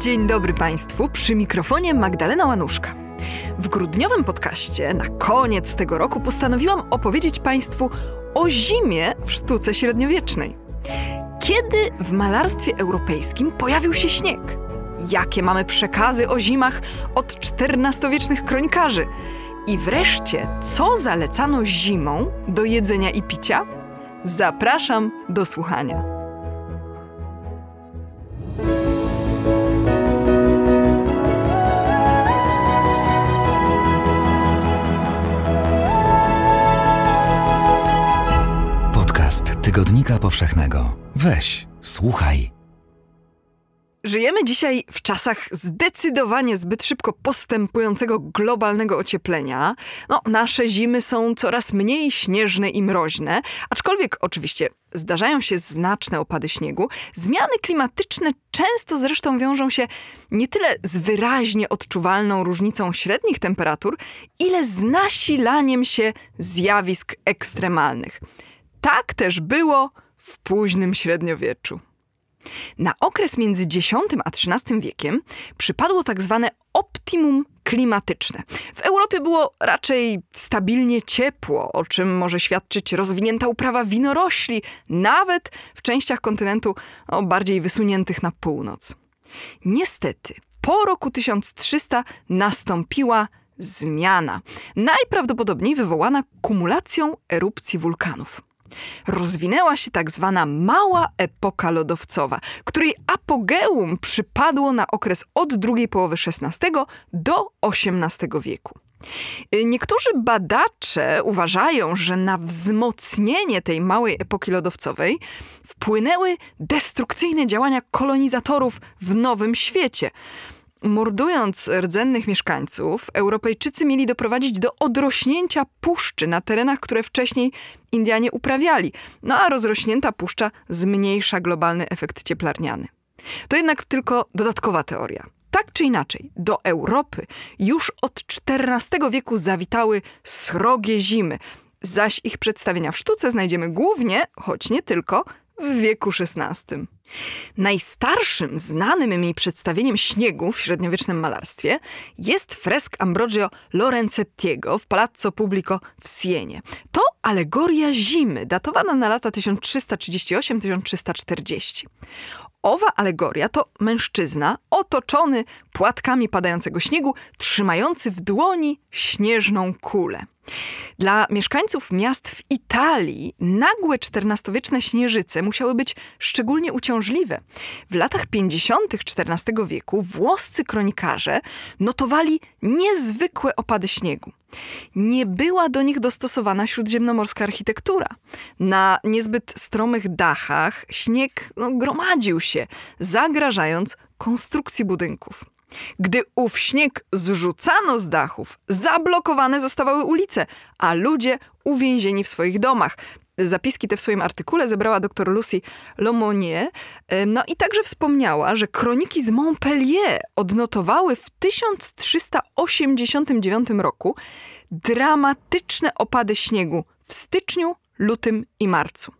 Dzień dobry Państwu, przy mikrofonie Magdalena Łanuszka. W grudniowym podcaście na koniec tego roku postanowiłam opowiedzieć Państwu o zimie w sztuce średniowiecznej. Kiedy w malarstwie europejskim pojawił się śnieg? Jakie mamy przekazy o zimach od XIV-wiecznych kronikarzy? I wreszcie, co zalecano zimą do jedzenia i picia? Zapraszam do słuchania. Tygodnika Powszechnego. Weź, słuchaj. Żyjemy dzisiaj w czasach zdecydowanie zbyt szybko postępującego globalnego ocieplenia. No, nasze zimy są coraz mniej śnieżne i mroźne, aczkolwiek oczywiście zdarzają się znaczne opady śniegu. Zmiany klimatyczne często zresztą wiążą się nie tyle z wyraźnie odczuwalną różnicą średnich temperatur, ile z nasilaniem się zjawisk ekstremalnych. Tak też było w późnym średniowieczu. Na okres między X a XIII wiekiem przypadło tak zwane optimum klimatyczne. W Europie było raczej stabilnie ciepło, o czym może świadczyć rozwinięta uprawa winorośli, nawet w częściach kontynentu bardziej wysuniętych na północ. Niestety, po roku 1300 nastąpiła zmiana, najprawdopodobniej wywołana kumulacją erupcji wulkanów rozwinęła się tak zwana mała epoka lodowcowa, której apogeum przypadło na okres od drugiej połowy XVI do XVIII wieku. Niektórzy badacze uważają, że na wzmocnienie tej małej epoki lodowcowej wpłynęły destrukcyjne działania kolonizatorów w Nowym Świecie. Mordując rdzennych mieszkańców, Europejczycy mieli doprowadzić do odrośnięcia puszczy na terenach, które wcześniej Indianie uprawiali. No a rozrośnięta puszcza zmniejsza globalny efekt cieplarniany. To jednak tylko dodatkowa teoria. Tak czy inaczej, do Europy już od XIV wieku zawitały srogie zimy, zaś ich przedstawienia w sztuce znajdziemy głównie, choć nie tylko, w wieku XVI. Najstarszym znanym mi przedstawieniem śniegu w średniowiecznym malarstwie jest fresk Ambrogio Lorenzettiego w Palazzo Pubblico w Sienie. To alegoria zimy, datowana na lata 1338-1340. Owa alegoria to mężczyzna otoczony płatkami padającego śniegu, trzymający w dłoni śnieżną kulę. Dla mieszkańców miast w Italii nagłe XIV-wieczne śnieżyce musiały być szczególnie uciążliwe. W latach 50. XIV wieku włoscy kronikarze notowali niezwykłe opady śniegu. Nie była do nich dostosowana śródziemnomorska architektura. Na niezbyt stromych dachach śnieg no, gromadził się, zagrażając konstrukcji budynków. Gdy ów śnieg zrzucano z dachów, zablokowane zostawały ulice, a ludzie uwięzieni w swoich domach. Zapiski te w swoim artykule zebrała dr Lucy Lomonier. No i także wspomniała, że kroniki z Montpellier odnotowały w 1389 roku dramatyczne opady śniegu w styczniu, lutym i marcu.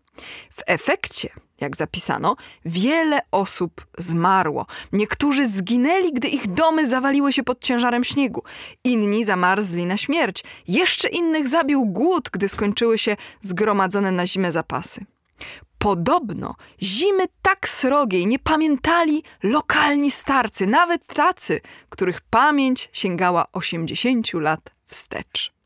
W efekcie jak zapisano, wiele osób zmarło. Niektórzy zginęli, gdy ich domy zawaliły się pod ciężarem śniegu. Inni zamarzli na śmierć. Jeszcze innych zabił głód, gdy skończyły się zgromadzone na zimę zapasy. Podobno zimy tak srogiej nie pamiętali lokalni starcy, nawet tacy, których pamięć sięgała 80 lat wstecz.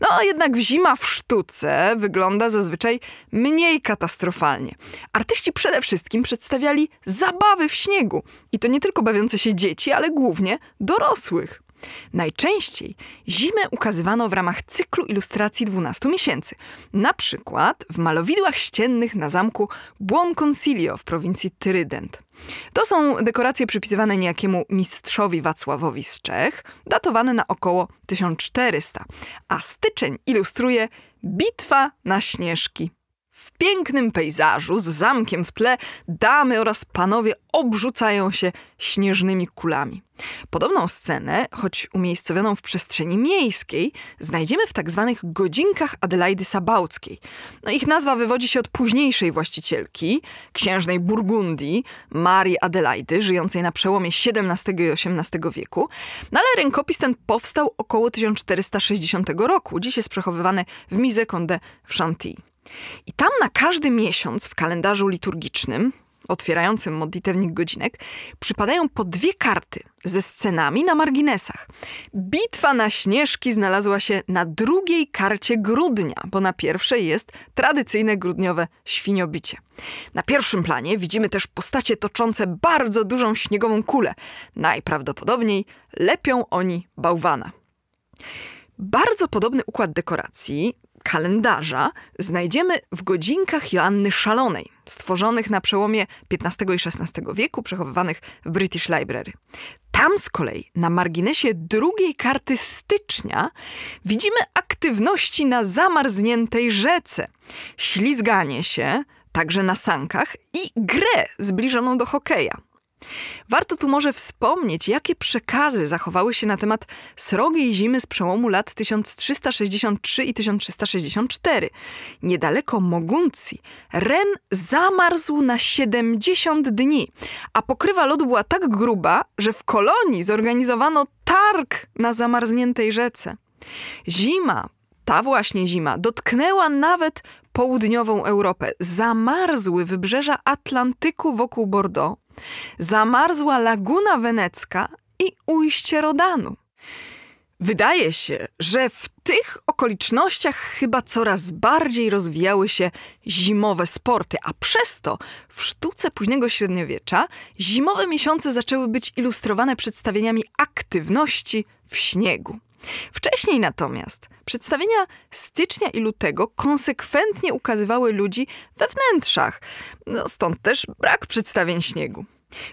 No jednak zima w sztuce wygląda zazwyczaj mniej katastrofalnie. Artyści przede wszystkim przedstawiali zabawy w śniegu. I to nie tylko bawiące się dzieci, ale głównie dorosłych. Najczęściej zimę ukazywano w ramach cyklu ilustracji 12 miesięcy. Na przykład w malowidłach ściennych na zamku Buon Consiglio w prowincji Tyrydent. To są dekoracje przypisywane niejakiemu mistrzowi Wacławowi z Czech, datowane na około 1400, a styczeń ilustruje Bitwa na Śnieżki. W pięknym pejzażu z zamkiem w tle damy oraz panowie obrzucają się śnieżnymi kulami. Podobną scenę, choć umiejscowioną w przestrzeni miejskiej, znajdziemy w tak zwanych godzinkach Adelaidy Sabałckiej. No, ich nazwa wywodzi się od późniejszej właścicielki, księżnej Burgundii, Marii Adelaidy, żyjącej na przełomie XVII i XVIII wieku. No ale rękopis ten powstał około 1460 roku. Dziś jest przechowywany w Musée Condé w Chantilly. I tam na każdy miesiąc w kalendarzu liturgicznym, otwierającym modlitewnik godzinek, przypadają po dwie karty ze scenami na marginesach. Bitwa na Śnieżki znalazła się na drugiej karcie grudnia, bo na pierwszej jest tradycyjne grudniowe świniobicie. Na pierwszym planie widzimy też postacie toczące bardzo dużą śniegową kulę. Najprawdopodobniej lepią oni bałwana. Bardzo podobny układ dekoracji kalendarza znajdziemy w godzinkach Joanny Szalonej, stworzonych na przełomie XV i XVI wieku, przechowywanych w British Library. Tam z kolei na marginesie drugiej karty stycznia widzimy aktywności na zamarzniętej rzece, ślizganie się, także na sankach i grę zbliżoną do hokeja. Warto tu może wspomnieć, jakie przekazy zachowały się na temat srogiej zimy z przełomu lat 1363 i 1364. Niedaleko Moguncji Ren zamarzł na 70 dni, a pokrywa lodu była tak gruba, że w kolonii zorganizowano targ na zamarzniętej rzece. Zima, ta właśnie zima, dotknęła nawet południową Europę. Zamarzły wybrzeża Atlantyku wokół Bordeaux zamarzła Laguna Wenecka i ujście Rodanu. Wydaje się, że w tych okolicznościach chyba coraz bardziej rozwijały się zimowe sporty, a przez to w sztuce późnego średniowiecza zimowe miesiące zaczęły być ilustrowane przedstawieniami aktywności w śniegu. Wcześniej natomiast przedstawienia stycznia i lutego konsekwentnie ukazywały ludzi we wnętrzach, no stąd też brak przedstawień śniegu.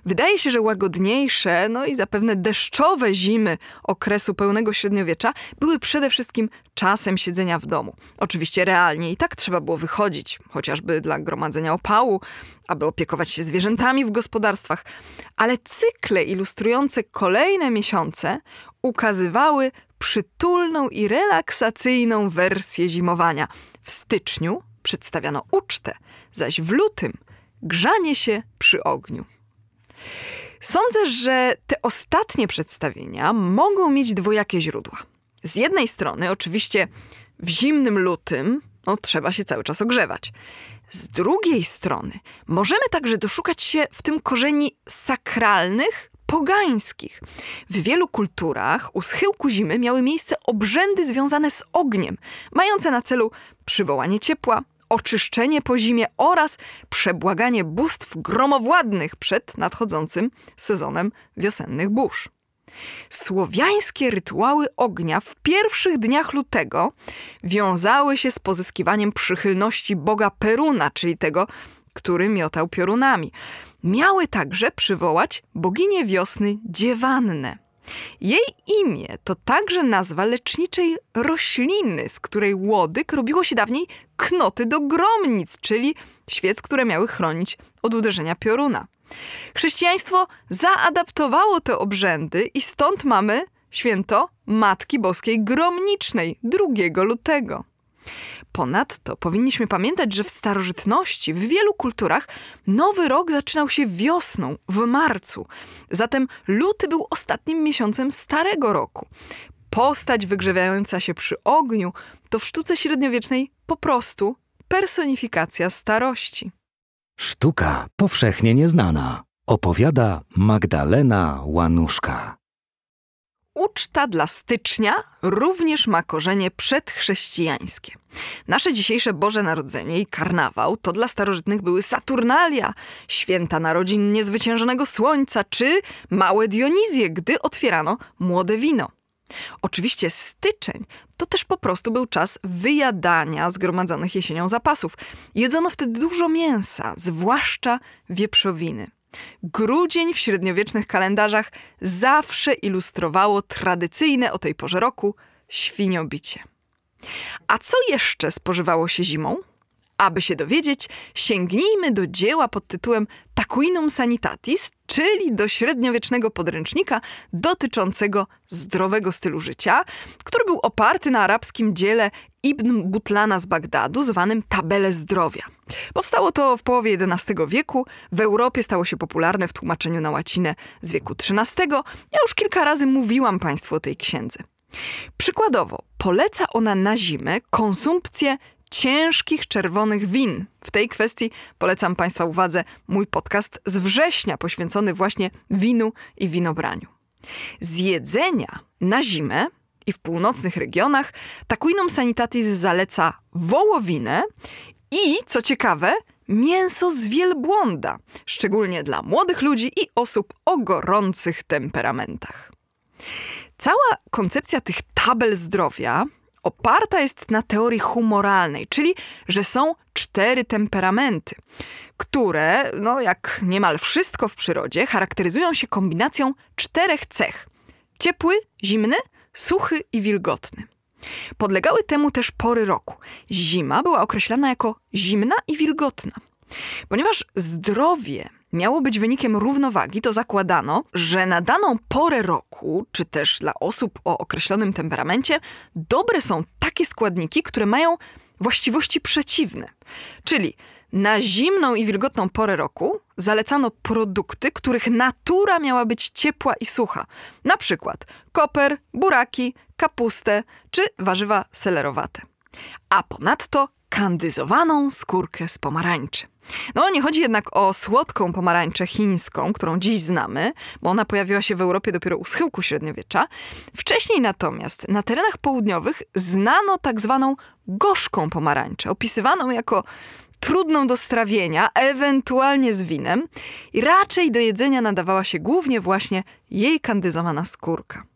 Wydaje się, że łagodniejsze, no i zapewne deszczowe zimy okresu pełnego średniowiecza były przede wszystkim czasem siedzenia w domu. Oczywiście realnie i tak trzeba było wychodzić, chociażby dla gromadzenia opału, aby opiekować się zwierzętami w gospodarstwach, ale cykle ilustrujące kolejne miesiące ukazywały przytulną i relaksacyjną wersję zimowania. W styczniu przedstawiano ucztę, zaś w lutym grzanie się przy ogniu. Sądzę, że te ostatnie przedstawienia mogą mieć dwojakie źródła. Z jednej strony, oczywiście, w zimnym lutym no, trzeba się cały czas ogrzewać. Z drugiej strony, możemy także doszukać się w tym korzeni sakralnych, pogańskich. W wielu kulturach u schyłku zimy miały miejsce obrzędy związane z ogniem, mające na celu przywołanie ciepła, oczyszczenie po zimie oraz przebłaganie bóstw gromowładnych przed nadchodzącym sezonem wiosennych burz. Słowiańskie rytuały ognia w pierwszych dniach lutego wiązały się z pozyskiwaniem przychylności boga Peruna, czyli tego, który miotał piorunami. Miały także przywołać boginię wiosny Dziewannę. Jej imię to także nazwa leczniczej rośliny, z której łodyg robiło się dawniej knoty do gromnic, czyli świec, które miały chronić od uderzenia pioruna. Chrześcijaństwo zaadaptowało te obrzędy i stąd mamy święto Matki Boskiej Gromnicznej 2 lutego. Ponadto powinniśmy pamiętać, że w starożytności, w wielu kulturach, nowy rok zaczynał się wiosną, w marcu. Zatem luty był ostatnim miesiącem starego roku. Postać wygrzewiająca się przy ogniu to w sztuce średniowiecznej po prostu personifikacja starości. Sztuka powszechnie nieznana. Opowiada Magdalena Łanuszka. Uczta dla stycznia również ma korzenie przedchrześcijańskie. Nasze dzisiejsze Boże Narodzenie i karnawał to dla starożytnych były Saturnalia, święta narodzin niezwyciężonego słońca czy małe Dionizje, gdy otwierano młode wino. Oczywiście styczeń to też po prostu był czas wyjadania zgromadzonych jesienią zapasów. Jedzono wtedy dużo mięsa, zwłaszcza wieprzowiny. Grudzień w średniowiecznych kalendarzach zawsze ilustrowało tradycyjne o tej porze roku świniobicie. A co jeszcze spożywało się zimą? Aby się dowiedzieć, sięgnijmy do dzieła pod tytułem Taquinum Sanitatis, czyli do średniowiecznego podręcznika dotyczącego zdrowego stylu życia, który był oparty na arabskim dziele Ibn Butlana z Bagdadu, zwanym Tabele Zdrowia. Powstało to w połowie XI wieku, w Europie stało się popularne w tłumaczeniu na łacinę z wieku XIII. Ja już kilka razy mówiłam Państwu o tej księdze. Przykładowo, poleca ona na zimę konsumpcję ciężkich czerwonych win. W tej kwestii polecam Państwa uwadze mój podcast z września poświęcony właśnie winu i winobraniu. Z jedzenia na zimę i w północnych regionach Taquinum Sanitatis zaleca wołowinę i, co ciekawe, mięso z wielbłąda, szczególnie dla młodych ludzi i osób o gorących temperamentach. Cała koncepcja tych tabel zdrowia oparta jest na teorii humoralnej, czyli że są cztery temperamenty, które, no jak niemal wszystko w przyrodzie, charakteryzują się kombinacją czterech cech: ciepły, zimny, suchy i wilgotny. Podlegały temu też pory roku. Zima była określana jako zimna i wilgotna. Ponieważ zdrowie miało być wynikiem równowagi, to zakładano, że na daną porę roku, czy też dla osób o określonym temperamencie, dobre są takie składniki, które mają właściwości przeciwne. Czyli na zimną i wilgotną porę roku zalecano produkty, których natura miała być ciepła i sucha. Na przykład koper, buraki, kapustę czy warzywa selerowate. A ponadto kandyzowaną skórkę z pomarańczy. No, nie chodzi jednak o słodką pomarańczę chińską, którą dziś znamy, bo ona pojawiła się w Europie dopiero u schyłku średniowiecza. Wcześniej natomiast na terenach południowych znano tak zwaną gorzką pomarańczę, opisywaną jako trudną do strawienia, ewentualnie z winem, i raczej do jedzenia nadawała się głównie właśnie jej kandyzowana skórka.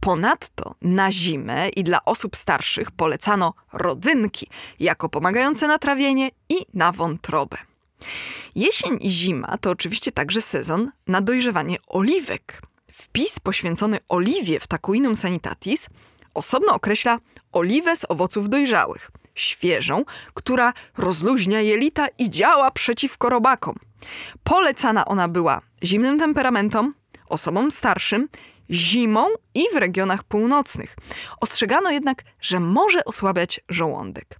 Ponadto na zimę i dla osób starszych polecano rodzynki jako pomagające na trawienie i na wątrobę. Jesień i zima to oczywiście także sezon na dojrzewanie oliwek. Wpis poświęcony oliwie w Takuinum Sanitatis osobno określa oliwę z owoców dojrzałych, świeżą, która rozluźnia jelita i działa przeciwko robakom. Polecana ona była zimnym temperamentom, osobom starszym zimą i w regionach północnych. Ostrzegano jednak, że może osłabiać żołądek.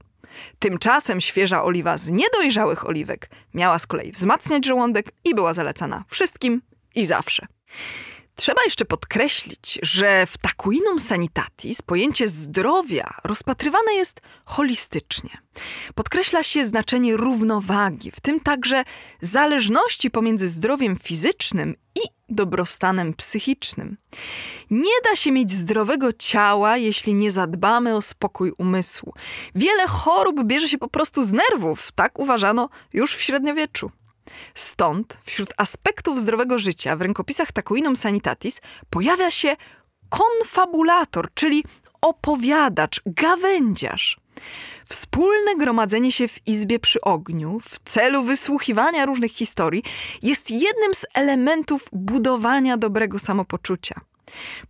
Tymczasem świeża oliwa z niedojrzałych oliwek miała z kolei wzmacniać żołądek i była zalecana wszystkim i zawsze. Trzeba jeszcze podkreślić, że w takuinum sanitatis pojęcie zdrowia rozpatrywane jest holistycznie. Podkreśla się znaczenie równowagi, w tym także zależności pomiędzy zdrowiem fizycznym i dobrostanem psychicznym. Nie da się mieć zdrowego ciała, jeśli nie zadbamy o spokój umysłu. Wiele chorób bierze się po prostu z nerwów, tak uważano już w średniowieczu. Stąd wśród aspektów zdrowego życia w rękopisach Takuinum Sanitatis pojawia się konfabulator, czyli opowiadacz, gawędziarz. Wspólne gromadzenie się w izbie przy ogniu w celu wysłuchiwania różnych historii jest jednym z elementów budowania dobrego samopoczucia.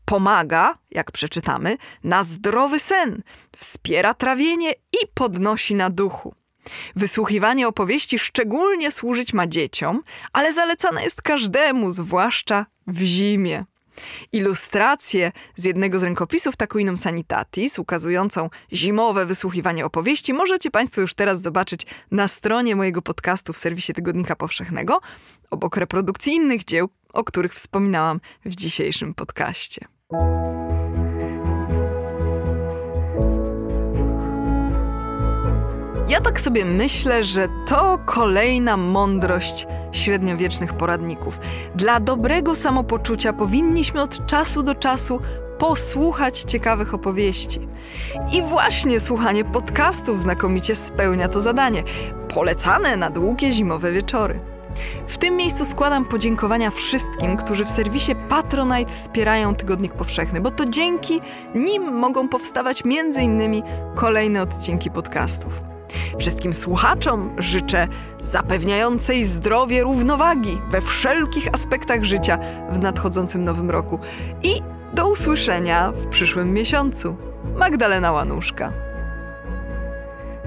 Pomaga, jak przeczytamy, na zdrowy sen, wspiera trawienie i podnosi na duchu. Wysłuchiwanie opowieści szczególnie służyć ma dzieciom, ale zalecane jest każdemu, zwłaszcza w zimie. Ilustrację z jednego z rękopisów Takuinum Sanitatis, ukazującą zimowe wysłuchiwanie opowieści, możecie Państwo już teraz zobaczyć na stronie mojego podcastu w serwisie Tygodnika Powszechnego, obok reprodukcji innych dzieł, o których wspominałam w dzisiejszym podcaście. Ja tak sobie myślę, że to kolejna mądrość średniowiecznych poradników. Dla dobrego samopoczucia powinniśmy od czasu do czasu posłuchać ciekawych opowieści. I właśnie słuchanie podcastów znakomicie spełnia to zadanie, polecane na długie zimowe wieczory. W tym miejscu składam podziękowania wszystkim, którzy w serwisie Patronite wspierają Tygodnik Powszechny, bo to dzięki nim mogą powstawać m.in. kolejne odcinki podcastów. Wszystkim słuchaczom życzę zapewniającej zdrowie równowagi we wszelkich aspektach życia w nadchodzącym nowym roku i do usłyszenia w przyszłym miesiącu. Magdalena Łanuszka.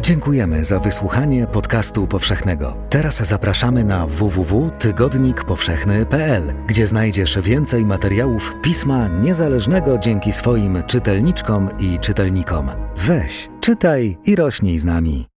Dziękujemy za wysłuchanie podcastu powszechnego. Teraz zapraszamy na www.tygodnikpowszechny.pl, gdzie znajdziesz więcej materiałów pisma niezależnego dzięki swoim czytelniczkom i czytelnikom. Weź, czytaj i rośnij z nami.